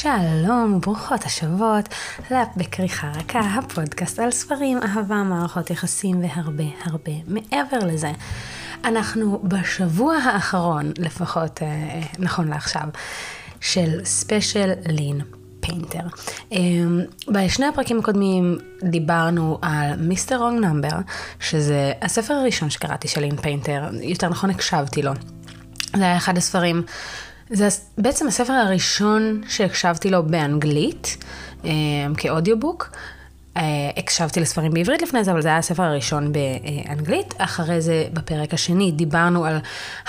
שלום וברוכות השבות לבכריכה רכה, הפודקאסט על ספרים, אהבה, מערכות יחסים והרבה הרבה מעבר לזה. אנחנו בשבוע האחרון, לפחות אה, אה נכון לעכשיו, של special לין פיינטר. אה, בשני הפרקים הקודמים דיברנו על Mister Wrong Number, שזה הספר הראשון שקראתי של לין פיינטר, יותר נכון הקשבתי לו. זה היה אחד הספרים זה בעצם הספר הראשון שהקשבתי לו באנגלית, אה, כ audiobook. אה, הקשבתי לספרים בעברית לפני זה, אבל זה היה הספר הראשון באנגלית. אחרי זה, בפרק השני, דיברנו על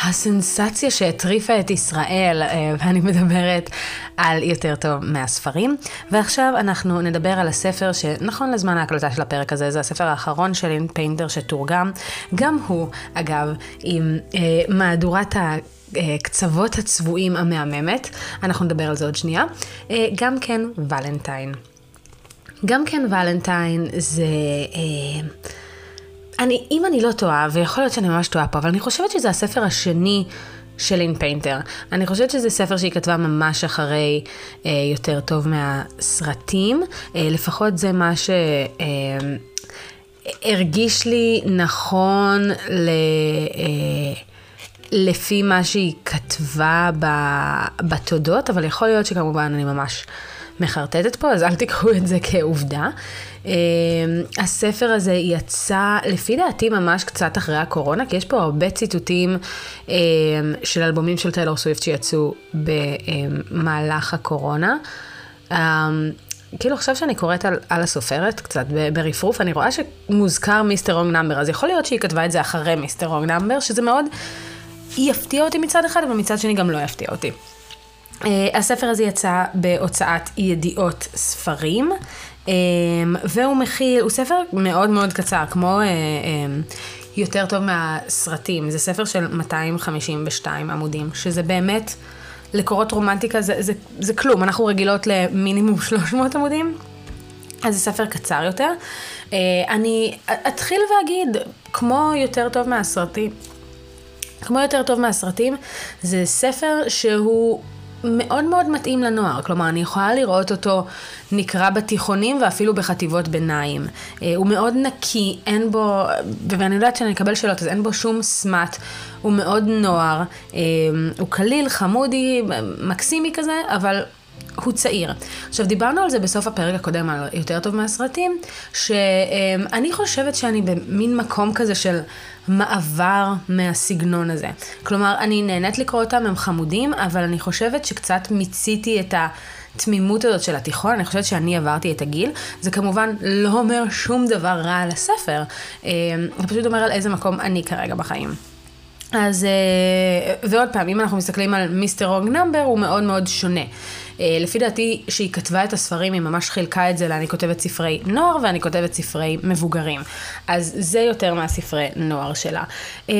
הסנסציה שהטריפה את ישראל, אה, ואני מדברת על יותר טוב מהספרים. ועכשיו אנחנו נדבר על הספר שנכון לזמן ההקלטה של הפרק הזה, זה הספר האחרון של לין פיינטר שתורגם. גם הוא, אגב, עם מהדורת ה... אה, קצוות הצבועים המהממת, אנחנו נדבר על זה עוד שנייה. אה, גם כן ולנטיין. גם כן ולנטיין זה... אה, אני, אם אני לא טועה, ויכול להיות שאני ממש טועה פה, אבל אני חושבת שזה הספר השני של לין פיינטר. אני חושבת שזה ספר שהיא כתבה ממש אחרי אה, יותר טוב מהסרטים. אה, לפחות זה מה שהרגיש אה, לי נכון ל... אה, לפי מה שהיא כתבה בתודות, אבל יכול להיות שכמובן אני ממש מחרטטת פה, אז אל תיקחו את זה כעובדה. אמ, הספר הזה יצא, לפי דעתי, ממש קצת אחרי הקורונה, כי יש פה הרבה ציטוטים אמ, של אלבומים של טיילור סוויפט שיצאו במהלך הקורונה. אמ, כאילו עכשיו שאני קוראת על, על הסופרת, קצת ברפרוף, אני רואה שמוזכר Mister Wrong Number, אז יכול להיות שהיא כתבה את זה אחרי Mister Wrong Number, שזה מאוד יפתיע אותי מצד אחד, אבל מצד שני גם לא יפתיע אותי. אה, הספר הזה יצא בהוצאת ידיעות ספרים, אה, והוא מכיל, הוא ספר מאוד מאוד קצר, כמו אה, אה, יותר טוב מהסרטים. זה ספר של 252 עמודים, שזה באמת, לקורות רומנטיקה זה, זה, זה כלום, אנחנו רגילות למינימום 300 עמודים. אז זה ספר קצר יותר. Uh, אני אתחיל ואגיד, כמו יותר טוב מהסרטים, כמו יותר טוב מהסרטים, זה ספר שהוא מאוד מאוד מתאים לנוער. כלומר, אני יכולה לראות אותו נקרא בתיכונים ואפילו בחטיבות ביניים. אה, הוא מאוד נקי, אין בו, ואני יודעת שאני אקבל שאלות, אז אין בו שום סמט. הוא מאוד נוער, אה, הוא קליל, חמודי, מקסימי כזה, אבל הוא צעיר. עכשיו, דיברנו על זה בסוף הפרק הקודם, על יותר טוב מהסרטים, שאני חושבת שאני במין מקום כזה של מעבר מהסגנון הזה. כלומר, אני נהנית לקרוא אותם, הם חמודים, אבל אני חושבת שקצת מיציתי את ה... התמימות הזאת של התיכון, אני חושבת שאני עברתי את הגיל. זה כמובן לא אומר שום דבר רע על הספר, זה פשוט אומר על איזה מקום אני כרגע בחיים. אז, ועוד פעם, אם אנחנו מסתכלים על מיסטר רוג נאמבר, הוא מאוד מאוד שונה. אה, לפי דעתי, שהיא כתבה את הספרים, היא ממש חילקה את זה ל"אני כותבת ספרי נוער" ואני כותבת ספרי מבוגרים. אז זה יותר מהספרי נוער שלה. אה,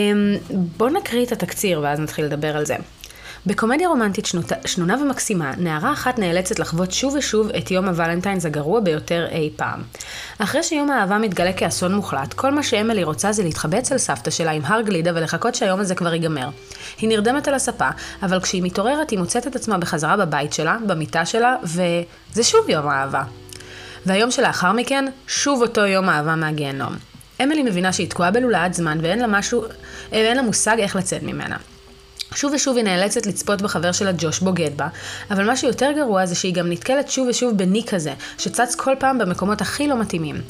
בואו נקריא את התקציר ואז נתחיל לדבר על זה. בקומדיה רומנטית שנות, שנונה ומקסימה, נערה אחת נאלצת לחוות שוב ושוב את יום הוולנטיינס הגרוע ביותר אי פעם. אחרי שיום האהבה מתגלה כאסון מוחלט, כל מה שאמילי רוצה זה להתחבא אצל סבתא שלה עם הר גלידה ולחכות שהיום הזה כבר ייגמר. היא נרדמת על הספה, אבל כשהיא מתעוררת היא מוצאת את עצמה בחזרה בבית שלה, במיטה שלה, וזה שוב יום האהבה. והיום שלאחר מכן, שוב אותו יום אהבה מהגיהנום. אמילי מבינה שהיא תקועה בלולאת זמן ואין לה משהו, ואין לה מושג איך לצאת ממנה. שוב ושוב היא נאלצת לצפות בחבר שלה ג'וש בוגד בה, אבל מה שיותר גרוע זה שהיא גם נתקלת שוב ושוב בניק כזה, שצץ כל פעם במקומות הכי לא מתאימים.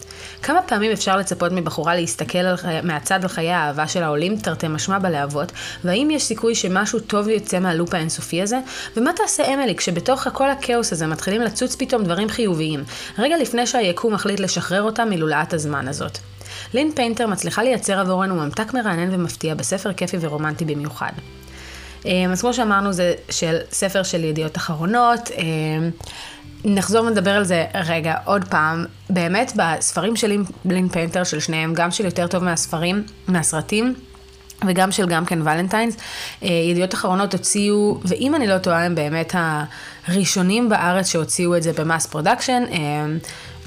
כמה פעמים אפשר לצפות מבחורה להסתכל על. מהצד על חיי האהבה של העולים תרתי משמע בלהבות, והאם יש סיכוי שמשהו טוב יוצא מהלופ האינסופי הזה? ומה תעשה אמילי כשבתוך כל הכאוס הזה מתחילים לצוץ פתאום דברים חיוביים, רגע לפני שהיקום מחליט לשחרר אותה מלולאת הזמן הזאת? לין פיינטר מצליחה לייצר עבורנו ממתק מרענן ומפתיע בספר כיפי ורומנטי במיוחד. אמ, אז כמו שאמרנו, זה של ספר של ידיעות אחרונות. אמ, נחזור ונדבר על זה רגע עוד פעם. באמת, בספרים של לין פיינטר, של שניהם, גם של יותר טוב מהספרים, מהסרטים, וגם של גם כן ולנטיינס, אה, ידיעות אחרונות הוציאו, ואם אני לא טועה, הם באמת הראשונים בארץ שהוציאו את זה ב mass production, אמ,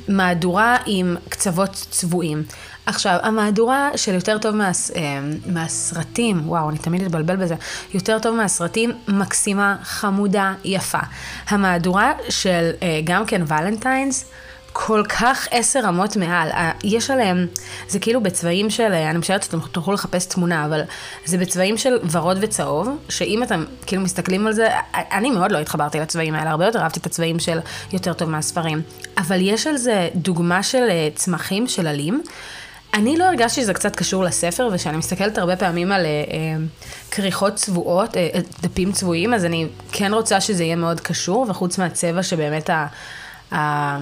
מהדורה עם קצוות צבועים. עכשיו, המהדורה של יותר טוב מה, מהסרטים, וואו, אני תמיד אתבלבל בזה, יותר טוב מהסרטים, מקסימה, חמודה, יפה. המהדורה של גם כן ולנטיינס, כל כך עשר רמות מעל. יש עליהם, זה כאילו בצבעים של, אני משערת שאתם תוכלו לחפש תמונה, אבל זה בצבעים של ורוד וצהוב, שאם אתם כאילו מסתכלים על זה, אני מאוד לא התחברתי לצבעים האלה, הרבה יותר אהבתי את הצבעים של יותר טוב מהספרים. אבל יש על זה דוגמה של אה, צמחים של עלים. אני לא הרגשתי שזה קצת קשור לספר, ושאני מסתכלת הרבה פעמים על אה, אה, כריכות צבועות, אה, דפים צבועים, אז אני כן רוצה שזה יהיה מאוד קשור, וחוץ מהצבע שבאמת ה... ה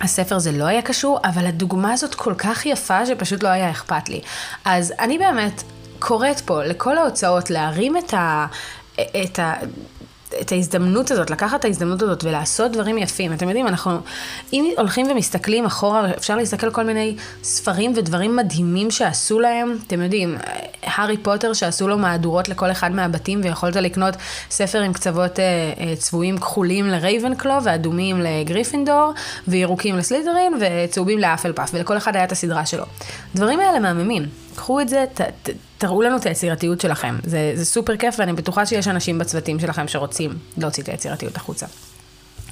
הספר זה לא היה קשור, אבל הדוגמה הזאת כל כך יפה שפשוט לא היה אכפת לי. אז אני באמת קוראת פה לכל ההוצאות להרים את ה... את ה... את ההזדמנות הזאת, לקחת את ההזדמנות הזאת ולעשות דברים יפים. אתם יודעים, אנחנו, אם הולכים ומסתכלים אחורה, אפשר להסתכל כל מיני ספרים ודברים מדהימים שעשו להם. אתם יודעים, הארי פוטר שעשו לו מהדורות לכל אחד מהבתים, ויכולת לקנות ספר עם קצוות אה, אה, צבועים כחולים לרייבנקלו, ואדומים לגריפינדור, וירוקים לסלית'רין, וצהובים להאפלפאף, ולכל אחד היה את הסדרה שלו. דברים האלה מהממים. קחו את זה, ת, ת, תראו לנו את היצירתיות שלכם. זה, זה סופר כיף, ואני בטוחה שיש אנשים בצוותים שלכם שרוצים להוציא את היצירתיות החוצה.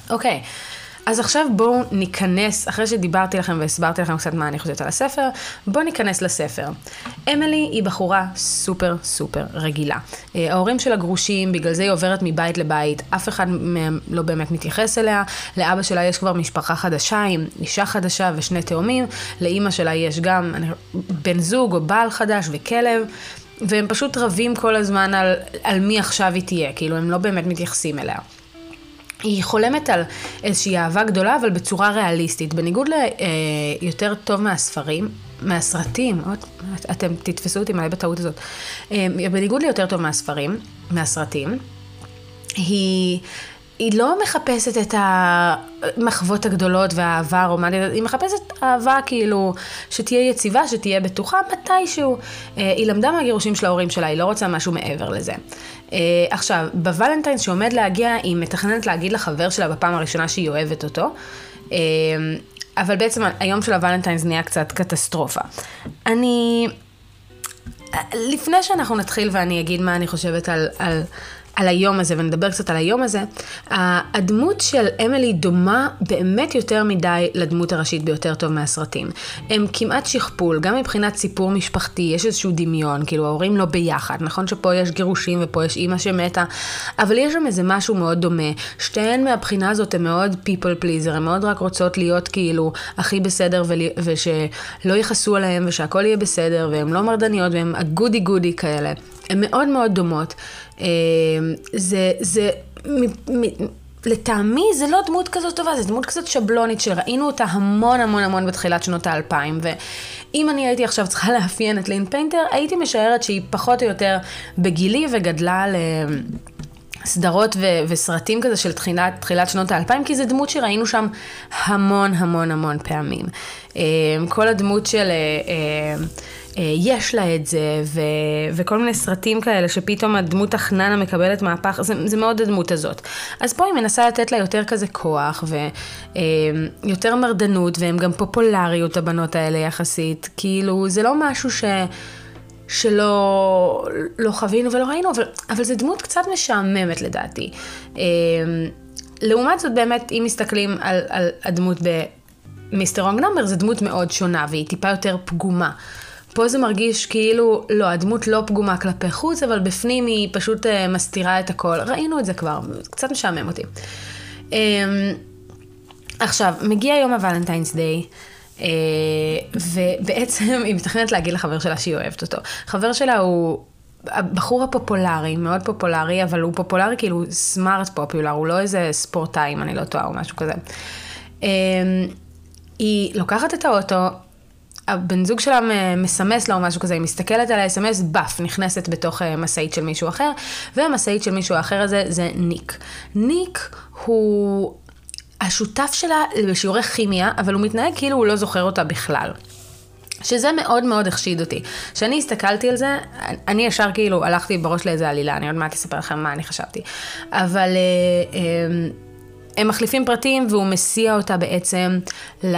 אוקיי. Okay. אז עכשיו בואו ניכנס, אחרי שדיברתי לכם והסברתי לכם קצת מה אני חושבת על הספר, בואו ניכנס לספר. אמילי היא בחורה סופר סופר רגילה. אה, ההורים שלה גרושים, בגלל זה היא עוברת מבית לבית, אף אחד מהם לא באמת מתייחס אליה. לאבא שלה יש כבר משפחה חדשה עם אישה חדשה ושני תאומים, לאימא שלה יש גם בן זוג או בעל חדש וכלב. והם פשוט רבים כל הזמן על, על מי עכשיו היא תהיה, כאילו הם לא באמת מתייחסים אליה. היא חולמת על איזושהי אהבה גדולה, אבל בצורה ריאליסטית. בניגוד ליותר אה, טוב מהספרים, מהסרטים, אתם תתפסו אותי מלא בטעות הזאת, אה, בניגוד ליותר טוב מהספרים, מהסרטים, היא... היא לא מחפשת את המחוות הגדולות והאהבה הרומנטית, היא מחפשת אהבה כאילו שתהיה יציבה, שתהיה בטוחה מתישהו. אה, היא למדה מהגירושים של ההורים שלה, היא לא רוצה משהו מעבר לזה. אה, עכשיו, בוולנטיינס שעומד להגיע, היא מתכננת להגיד לחבר שלה בפעם הראשונה שהיא אוהבת אותו. אה, אבל בעצם היום של הוולנטיינס נהיה קצת קטסטרופה. אני... לפני שאנחנו נתחיל ואני אגיד מה אני חושבת על, על על היום הזה, ונדבר קצת על היום הזה, הדמות של אמילי דומה באמת יותר מדי לדמות הראשית ביותר טוב מהסרטים. הם כמעט שכפול, גם מבחינת סיפור משפחתי, יש איזשהו דמיון, כאילו ההורים לא ביחד, נכון שפה יש גירושים ופה יש אימא שמתה, אבל יש שם איזה משהו מאוד דומה. שתיהן מהבחינה הזאת הן מאוד people pleaser, הן מאוד רק רוצות להיות כאילו הכי בסדר ול... ושלא יכעסו עליהן ושהכול יהיה בסדר, והן לא מרדניות והן ה goody goody כאלה. הן מאוד מאוד דומות. אה, זה, זה, מ, מ, לטעמי זה לא דמות כזאת טובה, זה דמות כזאת שבלונית שראינו אותה המון המון המון בתחילת שנות האלפיים. ואם אני הייתי עכשיו צריכה לאפיין את לין פיינטר, הייתי משערת שהיא פחות או יותר בגילי וגדלה ל... סדרות ו- וסרטים כזה של תחילת, תחילת שנות האלפיים, כי זו דמות שראינו שם המון המון המון פעמים. אה, כל הדמות של... אה, יש לה את זה, ו, וכל מיני סרטים כאלה שפתאום הדמות החננה מקבלת מהפך, זה, זה מאוד הדמות הזאת. אז פה היא מנסה לתת לה יותר כזה כוח, ויותר אה, מרדנות, והן גם פופולריות הבנות האלה יחסית, כאילו זה לא משהו ש... שלא לא חווינו ולא ראינו, אבל, אבל זו דמות קצת משעממת לדעתי. אה, לעומת זאת באמת, אם מסתכלים על, על הדמות במיסטר רונג נאמבר, זו דמות מאוד שונה והיא טיפה יותר פגומה. פה זה מרגיש כאילו, לא, הדמות לא פגומה כלפי חוץ, אבל בפנים היא פשוט uh, מסתירה את הכל. ראינו את זה כבר, קצת משעמם אותי. Um, עכשיו, מגיע יום הוולנטיינס דיי. Uh, ובעצם היא מתכננת להגיד לחבר שלה שהיא אוהבת אותו. חבר שלה הוא הבחור הפופולרי, מאוד פופולרי, אבל הוא פופולרי כאילו סמארט פופולר, הוא לא איזה ספורטאי, אם אני לא טועה, או משהו כזה. Um, היא לוקחת את האוטו, הבן זוג שלה מסמס לה או משהו כזה, היא מסתכלת על ה-SMS, באף, נכנסת בתוך אה, משאית של מישהו אחר, והמשאית של מישהו אחר הזה זה ניק. ניק הוא השותף שלה בשיעורי כימיה, אבל הוא מתנהג כאילו הוא לא זוכר אותה בכלל. שזה מאוד מאוד החשיד אותי. כשאני הסתכלתי על זה, אני ישר כאילו הלכתי בראש לאיזה עלילה, אני עוד מעט אספר לכם מה אני חשבתי. אבל אה, הם מחליפים פרטים והוא מסיע אותה בעצם ל...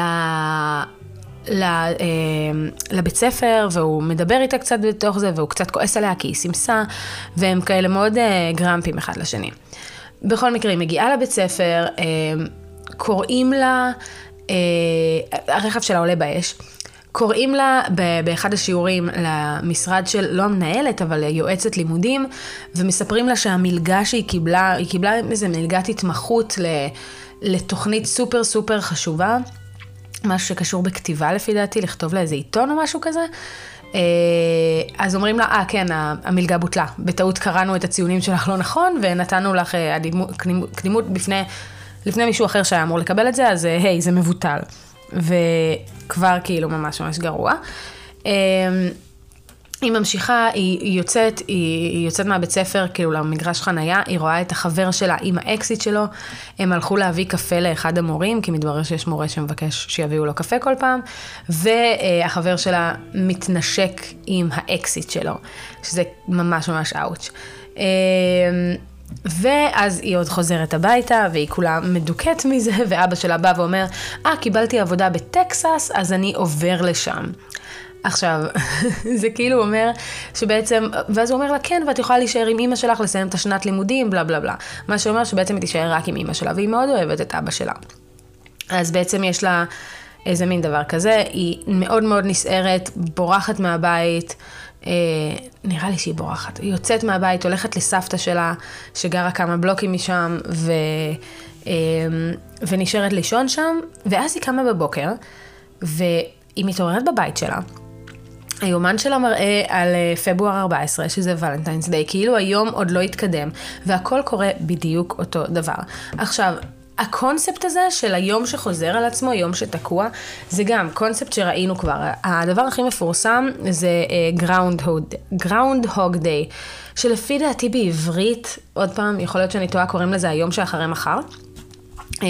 אה, לבית ספר, והוא מדבר איתה קצת בתוך זה, והוא קצת כועס עליה כי היא סימסה, והם כאלה מאוד אה, גרמפים אחד לשני. בכל מקרה, היא מגיעה לבית ספר, אה, קוראים לה, הרכב שלה עולה באש. קוראים לה באחד השיעורים למשרד של, לא המנהלת, אבל יועצת לימודים, ומספרים לה שהמלגה שהיא קיבלה, היא קיבלה איזה מלגת התמחות לתוכנית סופר סופר חשובה, משהו שקשור בכתיבה לפי דעתי, לכתוב לה איזה עיתון או משהו כזה. אה, אז אומרים לה, אה, כן, המלגה בוטלה. בטעות קראנו את הציונים שלך לא נכון, ונתנו לך אה, קדימות בפני, לפני מישהו אחר שהיה אמור לקבל את זה, אז אה, היי, זה מבוטל. וכבר כאילו ממש ממש גרוע. היא ממשיכה, היא יוצאת, היא, היא יוצאת מהבית ספר, כאילו למגרש חנייה, היא רואה את החבר שלה עם האקסיט שלו, הם הלכו להביא קפה לאחד המורים, כי מתברר שיש מורה שמבקש שיביאו לו קפה כל פעם, והחבר שלה מתנשק עם האקסיט שלו, שזה ממש ממש אאוץ'. אמ, ואז היא עוד חוזרת הביתה, והיא כולה מדוכאת מזה, ואבא שלה בא ואומר, אה, ah, קיבלתי עבודה בטקסס, אז אני עובר לשם. עכשיו, זה כאילו אומר שבעצם, ואז הוא אומר לה, כן, ואת יכולה להישאר עם אימא שלך, לסיים את השנת לימודים, בלה בלה בלה. מה שאומר שבעצם היא תישאר רק עם אימא שלה, והיא מאוד אוהבת את אבא שלה. אז בעצם יש לה איזה מין דבר כזה, היא מאוד מאוד נסערת, בורחת מהבית, אה, נראה לי שהיא בורחת. היא יוצאת מהבית, הולכת לסבתא שלה, שגרה כמה בלוקים משם, ו, אה, ונשארת לישון שם, ואז היא קמה בבוקר, והיא מתעוררת בבית שלה. היומן שלה מראה על אה, פברואר 14, שזה ולנטיינס דיי, כאילו היום עוד לא התקדם, והכל קורה בדיוק אותו דבר. עכשיו, הקונספט הזה של היום שחוזר על עצמו, יום שתקוע, זה גם קונספט שראינו כבר. הדבר הכי מפורסם זה גראונד הוג דיי, שלפי דעתי בעברית, עוד פעם, יכול להיות שאני טועה, קוראים לזה היום שאחרי מחר. אה,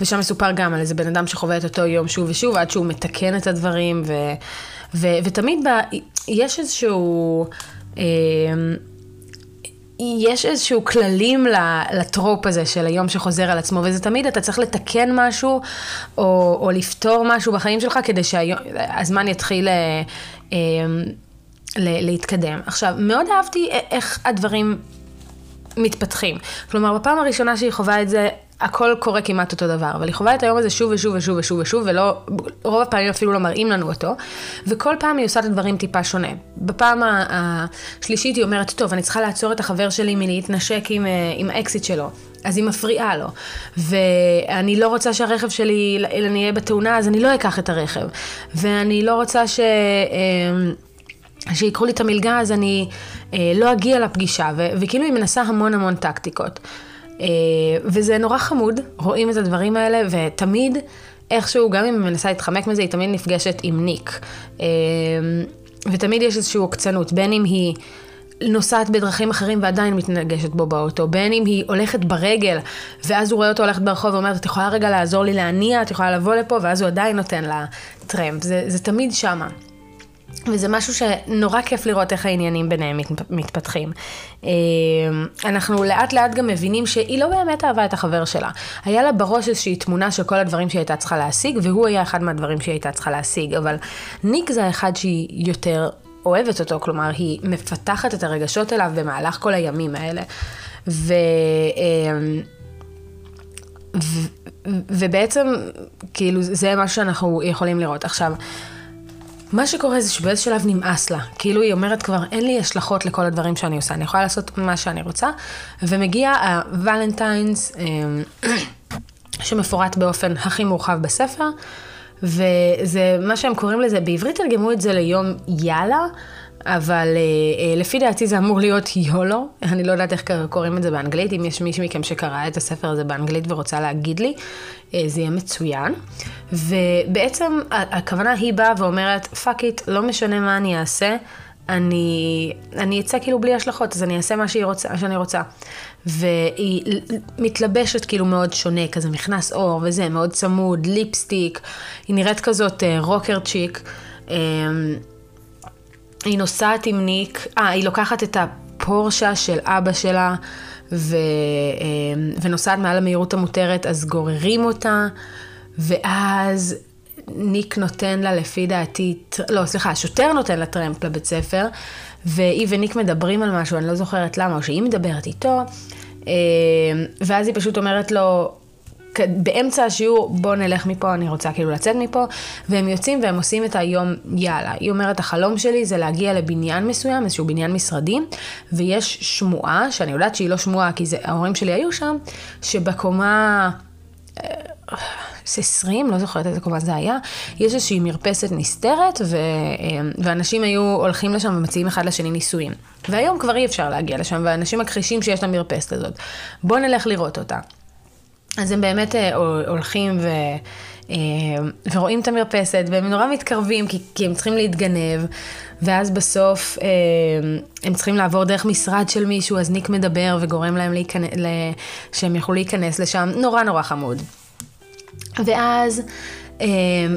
ושם מסופר גם על איזה בן אדם שחווה את אותו יום שוב ושוב, עד שהוא מתקן את הדברים, ו... ו- ותמיד ב- יש איזשהו... אה, יש איזשהו כללים לטרופ הזה של היום שחוזר על עצמו, וזה תמיד אתה צריך לתקן משהו, או, או לפתור משהו בחיים שלך, כדי שהזמן יתחיל אה, אה, להתקדם. עכשיו, מאוד אהבתי איך הדברים מתפתחים. כלומר, בפעם הראשונה שהיא חווה את זה, הכל קורה כמעט אותו דבר, אבל היא חווה את היום הזה שוב ושוב ושוב ושוב ושוב, ולא, רוב הפעמים אפילו לא מראים לנו אותו, וכל פעם היא עושה את הדברים טיפה שונה. בפעם השלישית היא אומרת, טוב, אני צריכה לעצור את החבר שלי מלהתנשק עם, אה, עם האקסיט שלו. אז היא מפריעה לו, ואני לא רוצה שהרכב שלי, אני אהיה בתאונה, אז אני לא אקח את הרכב, ואני לא רוצה ש... אה, שיקחו לי את המלגה, אז אני אה, לא אגיע לפגישה, ו- וכאילו היא מנסה המון המון טקטיקות. אה, וזה נורא חמוד, רואים את הדברים האלה, ותמיד, איכשהו, גם אם היא מנסה להתחמק מזה, היא תמיד נפגשת עם ניק. אה, ותמיד יש איזושהי עוקצנות, בין אם היא... נוסעת בדרכים אחרים ועדיין מתנגשת בו באוטו, בין אם היא הולכת ברגל, ואז הוא רואה אותו הולכת ברחוב ואומרת, את יכולה רגע לעזור לי להניע, את יכולה לבוא לפה, ואז הוא עדיין נותן לה טרמפ, זה, זה תמיד שמה. וזה משהו שנורא כיף לראות איך העניינים ביניהם מתפתחים. אה, אנחנו לאט לאט גם מבינים שהיא לא באמת אהבה את החבר שלה. היה לה בראש איזושהי תמונה של כל הדברים שהיא הייתה צריכה להשיג, והוא היה אחד מהדברים שהיא הייתה צריכה להשיג, אבל ניק זה האחד שהיא יותר אוהבת אותו, כלומר היא מפתחת את הרגשות אליו במהלך כל הימים האלה. ו... אה, ו... ובעצם, כאילו, זה מה שאנחנו יכולים לראות. עכשיו, מה שקורה זה שבאיזה שלב נמאס לה. כאילו היא אומרת כבר, אין לי השלכות לכל הדברים שאני עושה, אני יכולה לעשות מה שאני רוצה. ומגיע הוולנטיינס, אמ, שמפורט באופן הכי מורחב בספר, וזה, מה שהם קוראים לזה, בעברית תרגמו את זה ליום יאללה. אבל אה, אה, לפי דעתי זה אמור להיות יולו, אני לא יודעת איך קוראים את זה באנגלית, אם יש מישהו מכם שקרא את הספר הזה באנגלית ורוצה להגיד לי, אה, זה יהיה מצוין. ובעצם הכוונה היא באה ואומרת, fuck it, לא משנה מה אני אעשה, אני, אני אצא כאילו בלי השלכות, אז אני אעשה מה רוצה, שאני רוצה. והיא מתלבשת כאילו מאוד שונה, כזה מכנס עור וזה, מאוד צמוד, lipstick, היא נראית כזאת rocker chick. היא נוסעת עם ניק, אה, היא לוקחת את הפורשה של אבא שלה ו, אמ, ונוסעת מעל המהירות המותרת, אז גוררים אותה, ואז ניק נותן לה לפי דעתי, לא, סליחה, השוטר נותן לה טרמפ לבית ספר, והיא וניק מדברים על משהו, אני לא זוכרת למה, או שהיא מדברת איתו, אה, ואז היא פשוט אומרת לו, באמצע השיעור, בוא נלך מפה, אני רוצה כאילו לצאת מפה, והם יוצאים והם עושים את היום, יאללה. היא אומרת, החלום שלי זה להגיע לבניין מסוים, איזשהו בניין משרדי, ויש שמועה, שאני יודעת שהיא לא שמועה, כי זה, ההורים שלי היו שם, שבקומה... 20, אה, לא זוכרת איזה קומה זה היה, יש איזושהי מרפסת נסתרת, ו, אה, ואנשים היו הולכים לשם ומציעים אחד לשני נישואים. והיום כבר אי אפשר להגיע לשם, ואנשים מכחישים שיש למרפסת הזאת. בואו נלך לראות אותה. אז הם באמת אה, הולכים ו... אה, ורואים את המרפסת, והם נורא מתקרבים כי, כי הם צריכים להתגנב, ואז בסוף אה, הם צריכים לעבור דרך משרד של מישהו, אז ניק מדבר וגורם להם להיכנס, שהם יוכלו להיכנס לשם, נורא נורא חמוד. ואז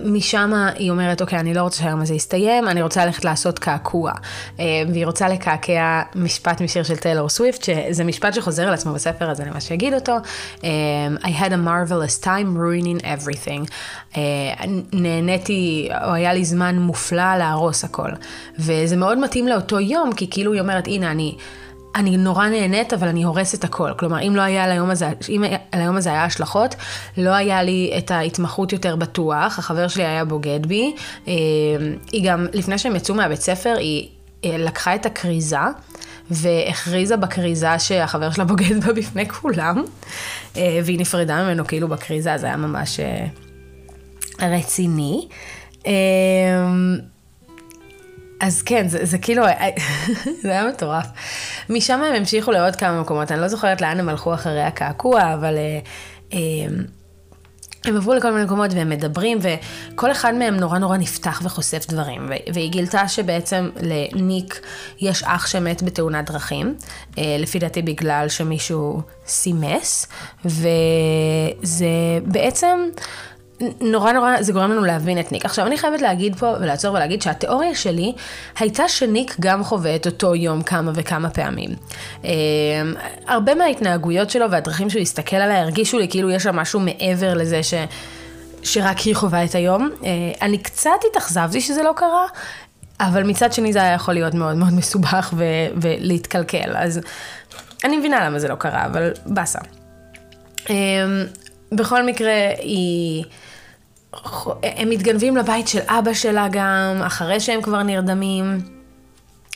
משם היא אומרת, אוקיי, אני לא רוצה שהיום הזה יסתיים, אני רוצה ללכת לעשות קעקוע. אמ, והיא רוצה לקעקע משפט משיר של טיילור סוויפט, שזה משפט שחוזר על עצמו בספר, אז אני ממש אגיד אותו. אמ, I had a marvelous time ruining everything. נהניתי, או היה לי זמן מופלא להרוס הכל. וזה מאוד מתאים לאותו יום, כי כאילו היא אומרת, הנה, אני... אני נורא נהנית, אבל אני הורסת הכל. כלומר, אם לא היה ליום הזה, אם על היום הזה היה השלכות, לא היה לי את ההתמחות יותר בטוח, החבר שלי היה בוגד בי. אה, היא גם, לפני שהם יצאו מהבית ספר, היא אה, לקחה את הכריזה. והכריזה בכריזה שהחבר שלה בוגד בה בפני כולם, אה, והיא נפרדה ממנו כאילו בכריזה, זה היה ממש רציני. אז כן, זה, זה כאילו, זה היה מטורף. משם הם המשיכו לעוד כמה מקומות, אני לא זוכרת לאן הם הלכו אחרי הקעקוע, אבל אה, אה, הם עברו לכל מיני מקומות והם מדברים, וכל אחד מהם נורא נורא נפתח וחושף דברים. והיא גילתה שבעצם לניק יש אח שמת בתאונת דרכים, אה, לפי דעתי בגלל שמישהו סימס, וזה בעצם... נורא נורא, זה גורם לנו להבין את ניק. עכשיו, אני חייבת להגיד פה ולעצור ולהגיד שהתיאוריה שלי הייתה שניק גם חווה את אותו יום כמה וכמה פעמים. אה, הרבה מההתנהגויות שלו והדרכים שהוא הסתכל עליה הרגישו לי כאילו יש שם משהו מעבר לזה ש... שרק היא חווה את היום. אה, אני קצת התאכזבתי שזה לא קרה, אבל מצד שני זה היה יכול להיות מאוד מאוד מסובך ו- ולהתקלקל, אז אני מבינה למה זה לא קרה, אבל באסה. אה, בכל מקרה, היא... הם מתגנבים לבית של אבא שלה גם, אחרי שהם כבר נרדמים,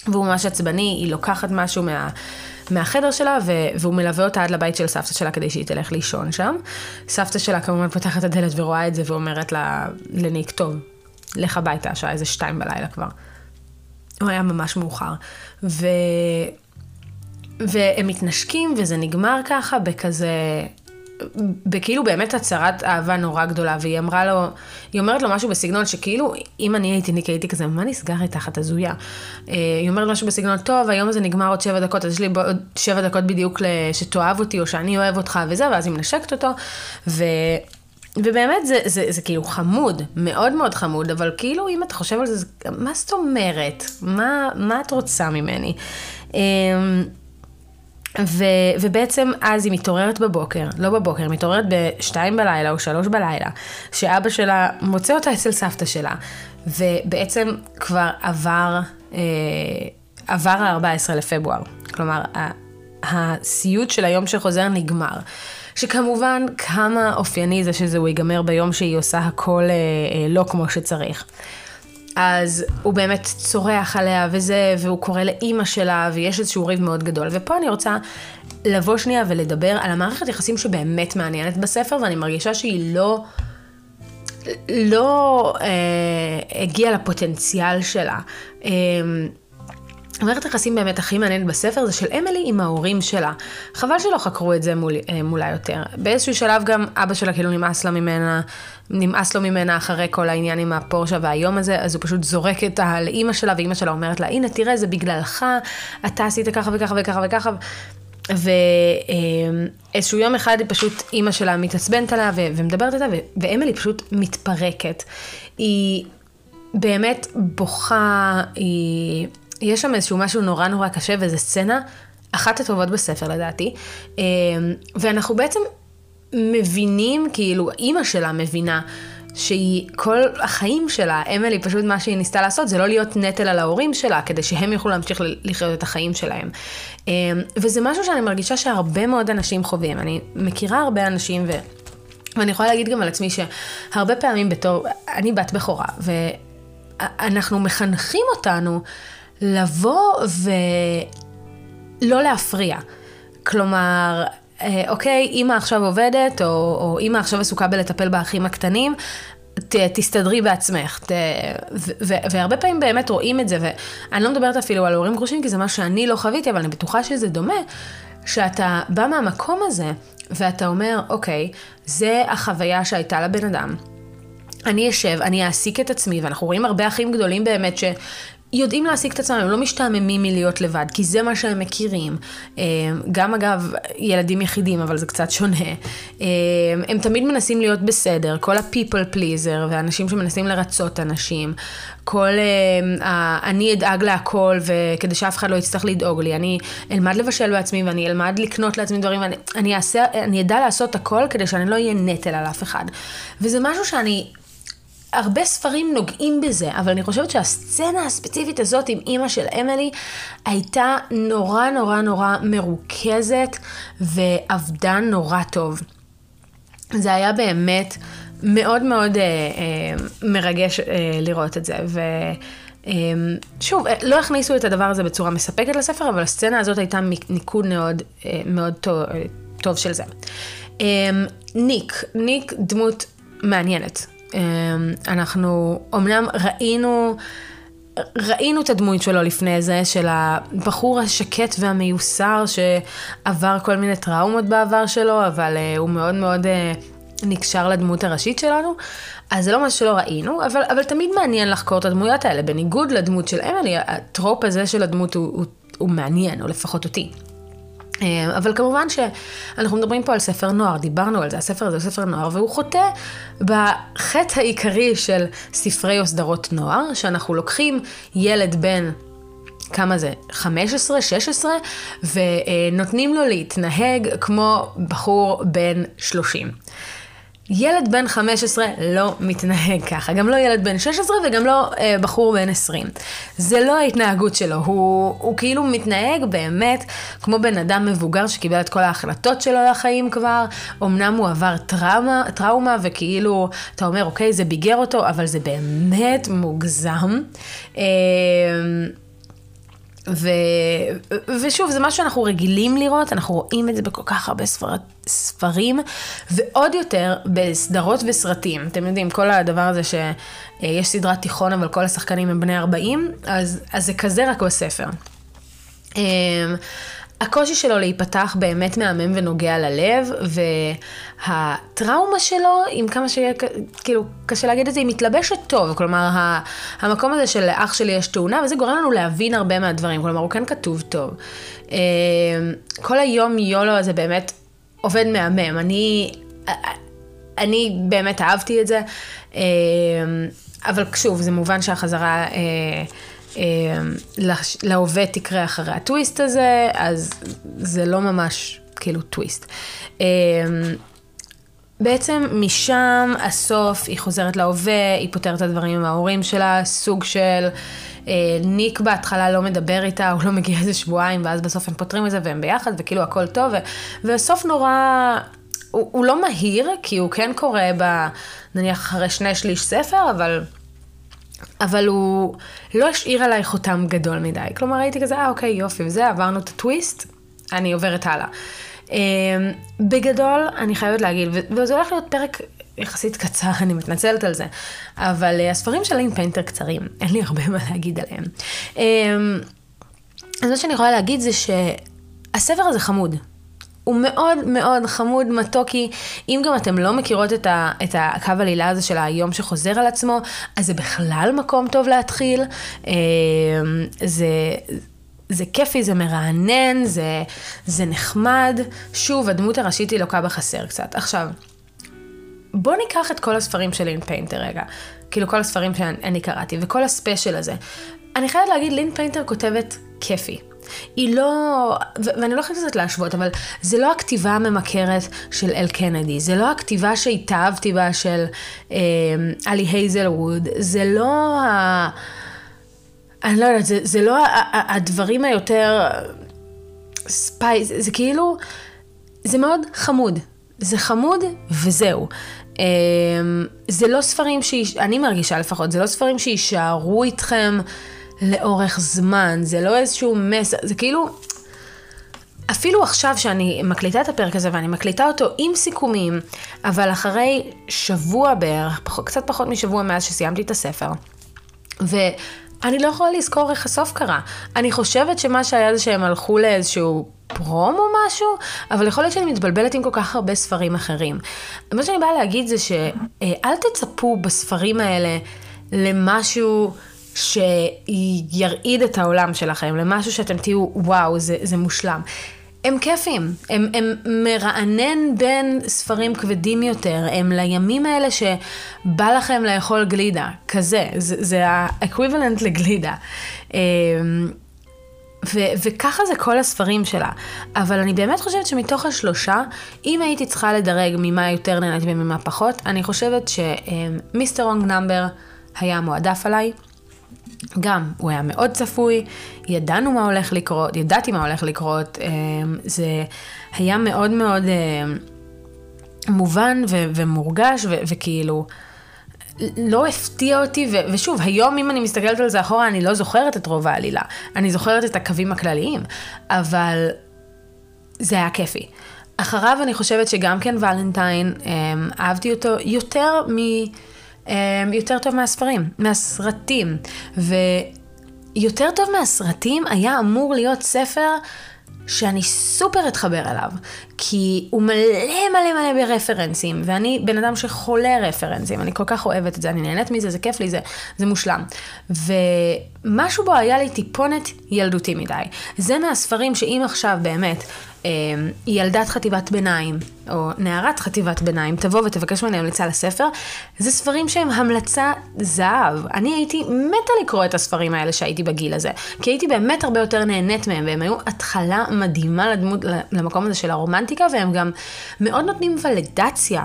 והוא ממש עצבני, היא לוקחת משהו מה, מהחדר שלה, ו, והוא מלווה אותה עד לבית של סבתא שלה כדי שהיא תלך לישון שם. סבתא שלה כמובן פותחת את הדלת ורואה את זה ואומרת לה, לניק, טוב, לך הביתה, השעה איזה שתיים בלילה כבר. הוא היה ממש מאוחר. ו... והם מתנשקים וזה נגמר ככה בכזה בכאילו באמת הצהרת אהבה נורא גדולה, והיא אמרה לו, היא אומרת לו משהו בסגנון שכאילו, אם אני הייתי ניק, הייתי כזה, מה נסגר איתך, את הזויה? אה, היא אומרת משהו בסגנון, טוב, היום הזה נגמר עוד שבע דקות, אז יש לי עוד שבע דקות בדיוק שתאהב אותי, או שאני אוהב אותך וזה, ואז היא מנשקת אותו, ו... ובאמת זה, זה, זה, זה כאילו חמוד, מאוד מאוד חמוד, אבל כאילו אם אתה חושב על זה, זה מה זאת אומרת? מה, מה את רוצה ממני? ו, ובעצם אז היא מתעוררת בבוקר, לא בבוקר, מתעוררת בשתיים בלילה או שלוש בלילה, שאבא שלה מוצא אותה אצל סבתא שלה, ובעצם כבר עבר, אה, עבר ה-14 לפברואר, כלומר, הסיוט של היום שחוזר נגמר. שכמובן כמה אופייני זה שזה הוא ייגמר ביום שהיא עושה הכל אה, אה, לא כמו שצריך. אז הוא באמת צורח עליה וזה, והוא קורא לאימא שלה, ויש איזשהו ריב מאוד גדול. ופה אני רוצה לבוא שנייה ולדבר על המערכת יחסים שבאמת מעניינת בספר, ואני מרגישה שהיא לא... לא אה, הגיעה לפוטנציאל שלה. אה, המערכת היחסים באמת הכי מעניינת בספר זה של אמילי עם ההורים שלה. חבל שלא חקרו את זה מול, אה, מולה יותר. באיזשהו שלב גם אבא שלה כאילו נמאס לה ממנה, נמאס לו ממנה אחרי כל העניין עם הפורשה והיום הזה, אז הוא פשוט זורק את ה... לאימא שלה, ואימא שלה אומרת לה, הנה תראה זה בגללך, אתה עשית ככה וככה וככה וככה. ואיזשהו יום אחד היא פשוט, אימא שלה מתעצבנת עליה ומדברת איתה, ואמילי פשוט מתפרקת. היא באמת בוכה, היא... יש שם איזשהו משהו נורא נורא קשה, וזו סצנה אחת הטובות בספר לדעתי, אמ, ואנחנו בעצם מבינים, כאילו, אימא שלה מבינה שהיא, כל החיים שלה, אמילי פשוט מה שהיא ניסתה לעשות זה לא להיות נטל על ההורים שלה, כדי שהם יוכלו להמשיך לחיות את החיים שלהם. אמ, וזה משהו שאני מרגישה שהרבה מאוד אנשים חווים. אני מכירה הרבה אנשים, ו... ואני יכולה להגיד גם על עצמי שהרבה פעמים בתור, אני בת בכורה, ואנחנו מחנכים אותנו לבוא ולא להפריע. כלומר, אה, אוקיי, אימא עכשיו עובדת, או, או אימא עכשיו עסוקה בלטפל באחים הקטנים, ת, תסתדרי בעצמך. ת, ו, ו, והרבה פעמים באמת רואים את זה, ואני לא מדברת אפילו על הורים גרושים, כי זה מה שאני לא חוויתי, אבל אני בטוחה שזה דומה, שאתה בא מהמקום הזה, ואתה אומר, אוקיי, זה החוויה שהייתה לבן אדם. אני אשב, אני אעסיק את עצמי, ואנחנו רואים הרבה אחים גדולים באמת ש, יודעים להעסיק את עצמם, הם לא משתעממים מלהיות לבד, כי זה מה שהם מכירים. אה, גם אגב, ילדים יחידים, אבל זה קצת שונה. אה, הם תמיד מנסים להיות בסדר, כל ה-people pleaser, ואנשים שמנסים לרצות אנשים. כל, אה, אני אדאג להכל, וכדי שאף אחד לא יצטרך לדאוג לי. אני אלמד לבשל בעצמי, ואני אלמד לקנות לעצמי דברים, ואני אני אעשה, אני אדע לעשות הכל כדי שאני לא אהיה נטל על אף אחד. וזה משהו שאני... הרבה ספרים נוגעים בזה, אבל אני חושבת שהסצנה הספציפית הזאת עם אימא של אמילי הייתה נורא נורא נורא מרוכזת ועבדה נורא טוב. זה היה באמת מאוד מאוד אה, אה, מרגש אה, לראות את זה. ו... אה, שוב, אה, לא הכניסו את הדבר הזה בצורה מספקת לספר, אבל הסצנה הזאת הייתה ניקוד מאוד, אה, מאוד טוב, טוב של זה. ניק, ניק דמות מעניינת. אמ, אנחנו אמנם ראינו, ראינו את הדמות שלו לפני זה, של הבחור השקט והמיוסר שעבר כל מיני טראומות בעבר שלו, אבל uh, הוא מאוד מאוד uh, נקשר לדמות הראשית שלנו. אז זה לא משהו שלא ראינו, אבל, אבל תמיד מעניין לחקור את הדמויות האלה. בניגוד לדמות של אמילי, הטרופ הזה של הדמות הוא, הוא, הוא מעניין, או לפחות אותי. אה, אבל כמובן שאנחנו מדברים פה על ספר נוער, דיברנו על זה, הספר הזה הוא ספר נוער, והוא חוטא בחטא העיקרי של ספרי או סדרות נוער, שאנחנו לוקחים ילד בן כמה זה? 15, 16, ונותנים לו להתנהג כמו בחור בן 30. ילד בן 15 לא מתנהג ככה, גם לא ילד בן 16 וגם לא אה, בחור בן 20. זה לא ההתנהגות שלו, הוא, הוא כאילו מתנהג באמת כמו בן אדם מבוגר שקיבל את כל ההחלטות שלו לחיים כבר, אמנם הוא עבר טראומה, טראומה וכאילו, אתה אומר, אוקיי, זה ביגר אותו, אבל זה באמת מוגזם. אה, ו... ושוב, זה משהו שאנחנו רגילים לראות, אנחנו רואים את זה בכל כך הרבה ספר... ספרים, ועוד יותר בסדרות וסרטים. אתם יודעים, כל הדבר הזה שיש סדרת תיכון, אבל כל השחקנים הם בני 40, אז, אז זה כזה רק בספר. הקושי שלו להיפתח באמת מהמם ונוגע ללב, והטראומה שלו, עם כמה שיהיה, כאילו, קשה להגיד את זה, היא מתלבשת טוב. כלומר, המקום הזה של אח שלי יש תאונה, וזה גורם לנו להבין הרבה מהדברים. כלומר, הוא כן כתוב טוב. אמ, כל היום יולו הזה באמת עובד מהמם. אני, אני באמת אהבתי את זה, אמ, אבל שוב, זה מובן שהחזרה... אמ, להווה תקרה אחרי הטוויסט הזה, אז זה לא ממש כאילו טוויסט. אמ, בעצם משם הסוף, היא חוזרת להווה, היא פותרת את הדברים עם ההורים שלה, סוג של אה, ניק בהתחלה לא מדבר איתה, הוא לא מגיע איזה שבועיים, ואז בסוף הם פותרים את זה והם ביחד, וכאילו הכל טוב, ו, והסוף נורא, הוא, הוא לא מהיר, כי הוא כן קורה ב... נניח אחרי שני שליש ספר, אבל... אבל הוא לא השאיר עליי חותם גדול מדי. כלומר, הייתי כזה, אה, אוקיי, יופי, וזה, עברנו את הטוויסט, אני עוברת הלאה. Um, בגדול, אני חייבת להגיד, וזה הולך להיות פרק יחסית קצר, אני מתנצלת על זה, אבל אה, הספרים של לין פיינטר קצרים, אין לי הרבה מה להגיד עליהם. אמ, אז מה שאני יכולה להגיד זה שהספר הזה חמוד. הוא מאוד מאוד חמוד, מתוקי. אם גם אתם לא מכירות את, ה, את הקו עלילה הזה של היום שחוזר על עצמו, אז זה בכלל מקום טוב להתחיל. אמ, זה... זה כיפי, זה מרענן, זה, זה נחמד. שוב, הדמות הראשית היא לוקה בחסר קצת. עכשיו, בואו ניקח את כל הספרים של לין פיינטר רגע. כאילו כל הספרים שאני קראתי, וכל הספיישל הזה. אני חייבת להגיד, לין פיינטר כותבת כיפי. היא לא, ו- ואני לא יכולה קצת להשוות, אבל זה לא הכתיבה הממכרת של אל קנדי, זה לא הכתיבה שהתאהבתי בה של אה, עלי הייזלווד, זה לא ה... אני לא יודעת, זה, זה לא הדברים היותר spice, זה, זה כאילו, זה מאוד חמוד. זה חמוד וזהו. Um, זה לא ספרים שאני מרגישה לפחות, זה לא ספרים שיישארו איתכם לאורך זמן, זה לא איזשהו מסר, זה כאילו, אפילו עכשיו שאני מקליטה את הפרק הזה ואני מקליטה אותו עם סיכומים, אבל אחרי שבוע בערך, פח, קצת פחות משבוע מאז שסיימתי את הספר, ואני לא יכולה לזכור איך הסוף קרה. אני חושבת שמה שהיה זה שהם הלכו לאיזשהו פרום או משהו, אבל יכול להיות שאני מתבלבלת עם כל כך הרבה ספרים אחרים. מה שאני באה להגיד זה שאל תצפו בספרים האלה למשהו שירעיד את העולם שלכם, למשהו שאתם תהיו, וואו, זה, זה מושלם. הם כיפים, הם, הם מרענן בין ספרים כבדים יותר, הם לימים האלה שבא לכם לאכול גלידה, כזה, זה, זה האקוויבלנט לגלידה. אמ, ו- וככה זה כל הספרים שלה. אבל אני באמת חושבת שמתוך השלושה, אם הייתי צריכה לדרג ממה יותר נהניתי וממה פחות, אני חושבת שמיסטר רונג נאמבר היה מועדף עליי. גם, הוא היה מאוד צפוי, ידענו מה הולך לקרות, ידעתי מה הולך לקרות, אמ, זה היה מאוד מאוד אמ, מובן ו- ומורגש ו- וכאילו... לא הפתיע אותי, ו- ושוב, היום אם אני מסתכלת על זה אחורה, אני לא זוכרת את רוב העלילה. אני זוכרת את הקווים הכלליים, אבל זה היה כיפי. אחריו אני חושבת שגם כן ולנטיין, אמ, אהבתי אותו יותר מ... אמ, יותר טוב מהספרים, מהסרטים. ויותר טוב מהסרטים היה אמור להיות ספר שאני סופר אתחבר אליו, כי הוא מלא מלא מלא ברפרנסים, ואני בן אדם שחולה רפרנסים, אני כל כך אוהבת את זה, אני נהנית מזה, זה כיף לי, זה, זה מושלם. ומשהו בו היה לי טיפונת ילדותי מדי. זה מהספרים שאם עכשיו באמת אמ, ילדת חטיבת ביניים, או נערת חטיבת ביניים, תבוא ותבקש ממני המלצה לספר, זה ספרים שהם המלצה זהב. אני הייתי מתה לקרוא את הספרים האלה שהייתי בגיל הזה, כי הייתי באמת הרבה יותר נהנית מהם, והם היו התחלה מדהימה לדמות, למקום הזה של הרומנטיקה, והם גם מאוד נותנים ולידציה.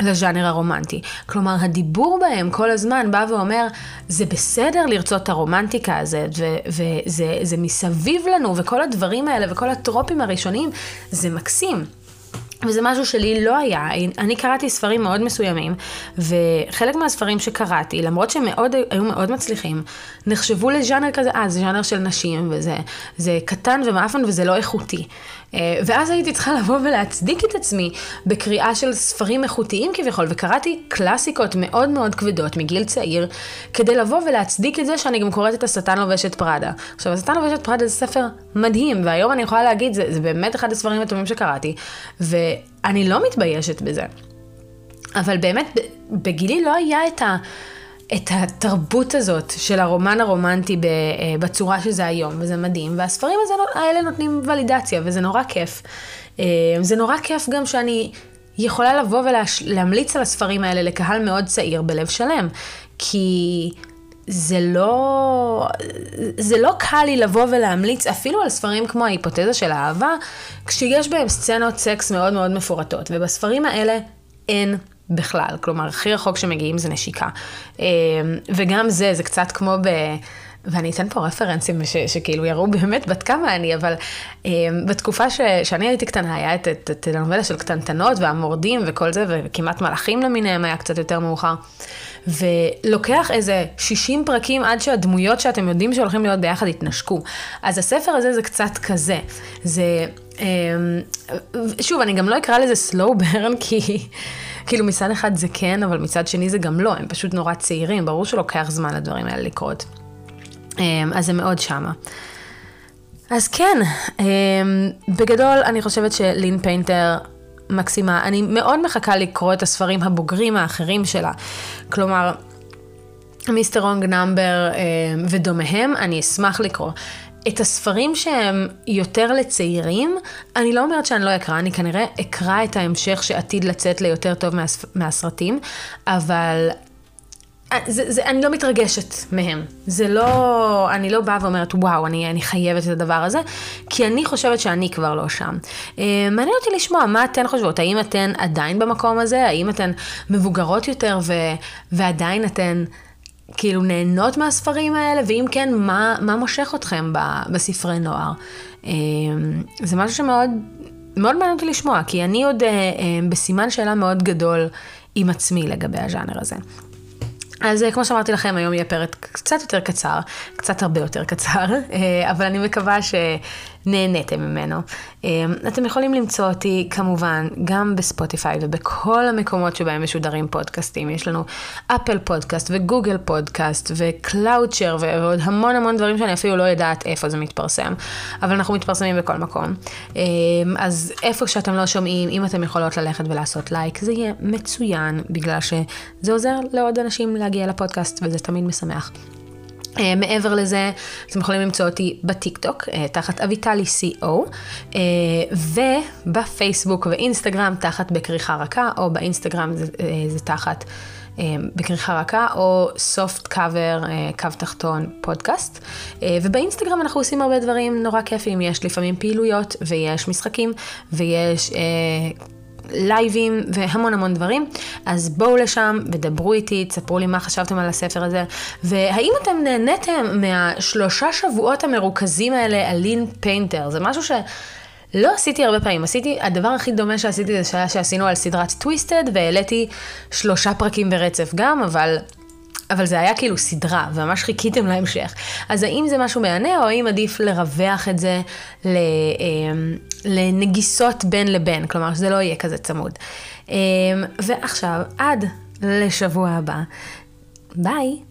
לז'אנר הרומנטי. כלומר, הדיבור בהם כל הזמן בא ואומר, זה בסדר לרצות את הרומנטיקה הזאת, וזה מסביב לנו, וכל הדברים האלה, וכל הטרופים הראשונים, זה מקסים. וזה משהו שלי לא היה, אני קראתי ספרים מאוד מסוימים, וחלק מהספרים שקראתי, למרות שהם מאוד, היו מאוד מצליחים, נחשבו לז'אנר כזה, אה, זה ז'אנר של נשים, וזה קטן ומאפן וזה לא איכותי. אה, ואז הייתי צריכה לבוא ולהצדיק את עצמי בקריאה של ספרים איכותיים כביכול, וקראתי קלאסיקות מאוד מאוד כבדות מגיל צעיר, כדי לבוא ולהצדיק את זה שאני גם קוראת את השטן לובש את פראדה. עכשיו, השטן לובש את פראדה זה ספר מדהים, והיום אני יכולה להגיד, זה, זה באמת אחד הספרים הטובים שקראתי, ואני לא מתביישת בזה. אבל באמת, בגילי לא היה את ה... את התרבות הזאת של הרומן הרומנטי אה, בצורה שזה היום, וזה מדהים, והספרים הזה, האלה נותנים ולידציה, וזה נורא כיף. אה, זה נורא כיף גם שאני יכולה לבוא ולהמליץ על הספרים האלה לקהל מאוד צעיר בלב שלם, כי זה לא, זה לא קל לי לבוא ולהמליץ אפילו על ספרים כמו ההיפותזה של האהבה, כשיש בהם סצנות סקס מאוד מאוד מפורטות, ובספרים האלה אין בכלל, כלומר, הכי רחוק שמגיעים זה נשיקה. אמ, וגם זה, זה קצת כמו ב... ואני אתן פה רפרנסים ש, שכאילו יראו באמת בת כמה אני, אבל um, בתקופה ש, שאני הייתי קטנה, היה את, הנובלה של קטנטנות והמורדים וכל זה, וכמעט מלאכים למיניהם היה קצת יותר מאוחר. ולוקח איזה 60 פרקים עד שהדמויות שאתם יודעים שהולכים להיות ביחד יתנשקו. אז הספר הזה זה קצת כזה. זה... Um, שוב, אני גם לא אקרא לזה slow burn, כי כאילו מצד אחד זה כן, אבל מצד שני זה גם לא, הם פשוט נורא צעירים, ברור שלוקח זמן לדברים האלה לקרות. אמ, אז זה מאוד שמה. אז כן, אמ, בגדול אני חושבת שלין פיינטר מקסימה. אני מאוד מחכה לקרוא את הספרים הבוגרים האחרים שלה. כלומר, Mister Wrong Number ודומיהם, אני אשמח לקרוא. את הספרים שהם יותר לצעירים, אני לא אומרת שאני לא אקרא, אני כנראה אקרא את ההמשך שעתיד לצאת ליותר טוב מהספ... מהסרטים, אבל זה, זה, אני לא מתרגשת מהם. זה לא, אני לא באה ואומרת, וואו, אני, אני חייבת את הדבר הזה, כי אני חושבת שאני כבר לא שם. אה, מעניין אותי לשמוע מה אתן חושבות, האם אתן עדיין במקום הזה, האם אתן מבוגרות יותר ו, ועדיין אתן כאילו נהנות מהספרים האלה, ואם כן, מה, מה מושך אתכם ב, בספרי נוער? אה, זה משהו שמאוד מאוד מעניין אותי לשמוע, כי אני עוד אה, בסימן שאלה מאוד גדול עם עצמי לגבי הז'אנר הזה. אז כמו שאמרתי לכם, היום יהיה פרק קצת יותר קצר, קצת הרבה יותר קצר, אבל אני מקווה ש... נהניתם ממנו. אמ, אתם יכולים למצוא אותי כמובן גם בספוטיפיי ובכל המקומות שבהם משודרים פודקאסטים. יש לנו אפל פודקאסט וגוגל פודקאסט וקלאודשר ועוד המון המון דברים שאני אפילו לא יודעת איפה זה מתפרסם, אבל אנחנו מתפרסמים בכל מקום. אמ, אז איפה שאתם לא שומעים, אם אתם יכולות ללכת ולעשות לייק, זה יהיה מצוין, בגלל שזה עוזר לעוד אנשים להגיע לפודקאסט וזה תמיד משמח. Uh, מעבר לזה, אתם יכולים למצוא אותי בטיקטוק, uh, תחת אביטלי co, uh, ובפייסבוק ואינסטגרם תחת בכריכה רכה, או באינסטגרם זה, זה תחת בכריכה רכה, או soft cover, קו תחתון, פודקאסט. ובאינסטגרם אנחנו עושים הרבה דברים נורא כיפים, יש לפעמים פעילויות, ויש משחקים, ויש... לייבים והמון המון דברים. אז בואו לשם ודברו איתי, תספרו לי מה חשבתם על הספר הזה, והאם אתם נהניתם מהשלושה שבועות המרוכזים האלה על לין פיינטר, זה משהו ש... לא עשיתי הרבה פעמים, עשיתי, הדבר הכי דומה שעשיתי זה שהיה שעשינו על סדרת Twisted, והעליתי שלושה פרקים ברצף גם, אבל אבל זה היה כאילו סדרה, וממש חיכיתם להמשך. אז האם זה משהו מהנה, או האם עדיף לרווח את זה אמ, לנגיסות בין לבין, כלומר שזה לא יהיה כזה צמוד. אמ, ועכשיו, עד לשבוע הבא, ביי.